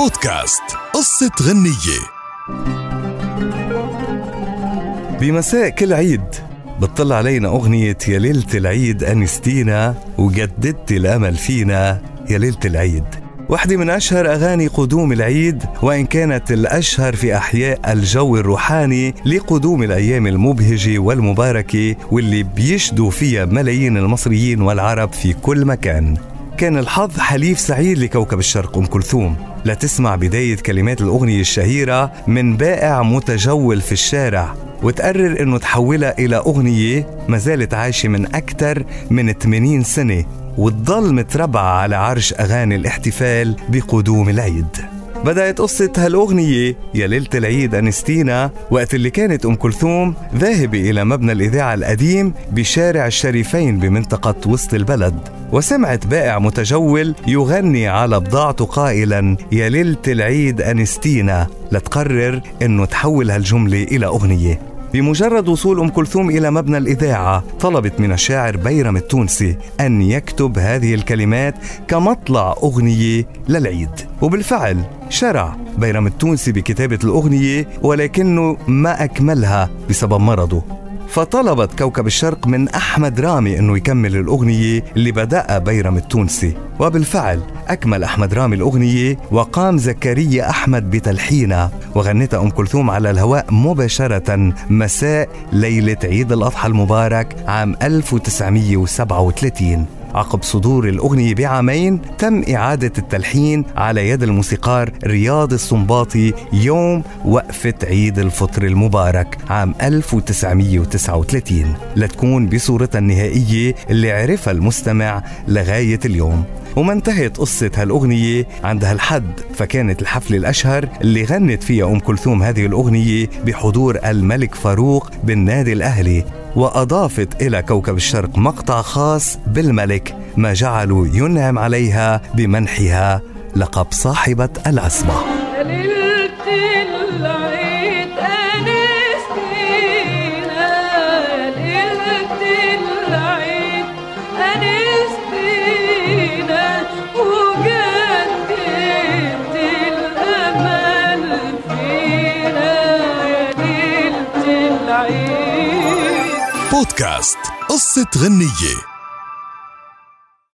بودكاست قصة غنية. بمساء كل عيد بتطل علينا أغنية يا ليلة العيد أنستينا وجددت الأمل فينا يا ليلة العيد. واحدة من أشهر أغاني قدوم العيد وإن كانت الأشهر في أحياء الجو الروحاني لقدوم الأيام المبهجة والمباركة واللي بيشدوا فيها ملايين المصريين والعرب في كل مكان. كان الحظ حليف سعيد لكوكب الشرق أم كلثوم. لتسمع بداية كلمات الأغنية الشهيرة من بائع متجول في الشارع وتقرر إنه تحولها إلى أغنية ما زالت عايشة من أكثر من 80 سنة وتضل متربعة على عرش أغاني الاحتفال بقدوم العيد. بدأت قصة هالأغنية يا ليلة العيد أنستينا وقت اللي كانت أم كلثوم ذاهبة إلى مبنى الإذاعة القديم بشارع الشريفين بمنطقة وسط البلد وسمعت بائع متجول يغني على بضاعته قائلا يا ليلة العيد أنستينا لتقرر أنه تحول هالجملة إلى أغنية. بمجرد وصول أم كلثوم إلى مبنى الإذاعة طلبت من الشاعر بيرم التونسي أن يكتب هذه الكلمات كمطلع أغنية للعيد. وبالفعل شرع بيرم التونسي بكتابة الأغنية ولكنه ما أكملها بسبب مرضه. فطلبت كوكب الشرق من أحمد رامي أنه يكمل الأغنية اللي بدأها بيرم التونسي. وبالفعل أكمل أحمد رامي الأغنية وقام زكريا أحمد بتلحينها. وغنتها أم كلثوم على الهواء مباشرة مساء ليلة عيد الأضحى المبارك عام 1937 عقب صدور الأغنية بعامين تم إعادة التلحين على يد الموسيقار رياض السنباطي يوم وقفة عيد الفطر المبارك عام 1939 لتكون بصورتها النهائية اللي عرفها المستمع لغاية اليوم. وما انتهت قصة هالأغنية عند هالحد فكانت الحفلة الأشهر اللي غنت فيها أم كلثوم هذه الأغنية بحضور الملك فاروق بالنادي الأهلي. وأضافت إلى كوكب الشرق مقطع خاص بالملك ما جعله ينعم عليها بمنحها لقب صاحبة العصمة. بودكاست قصة غنية.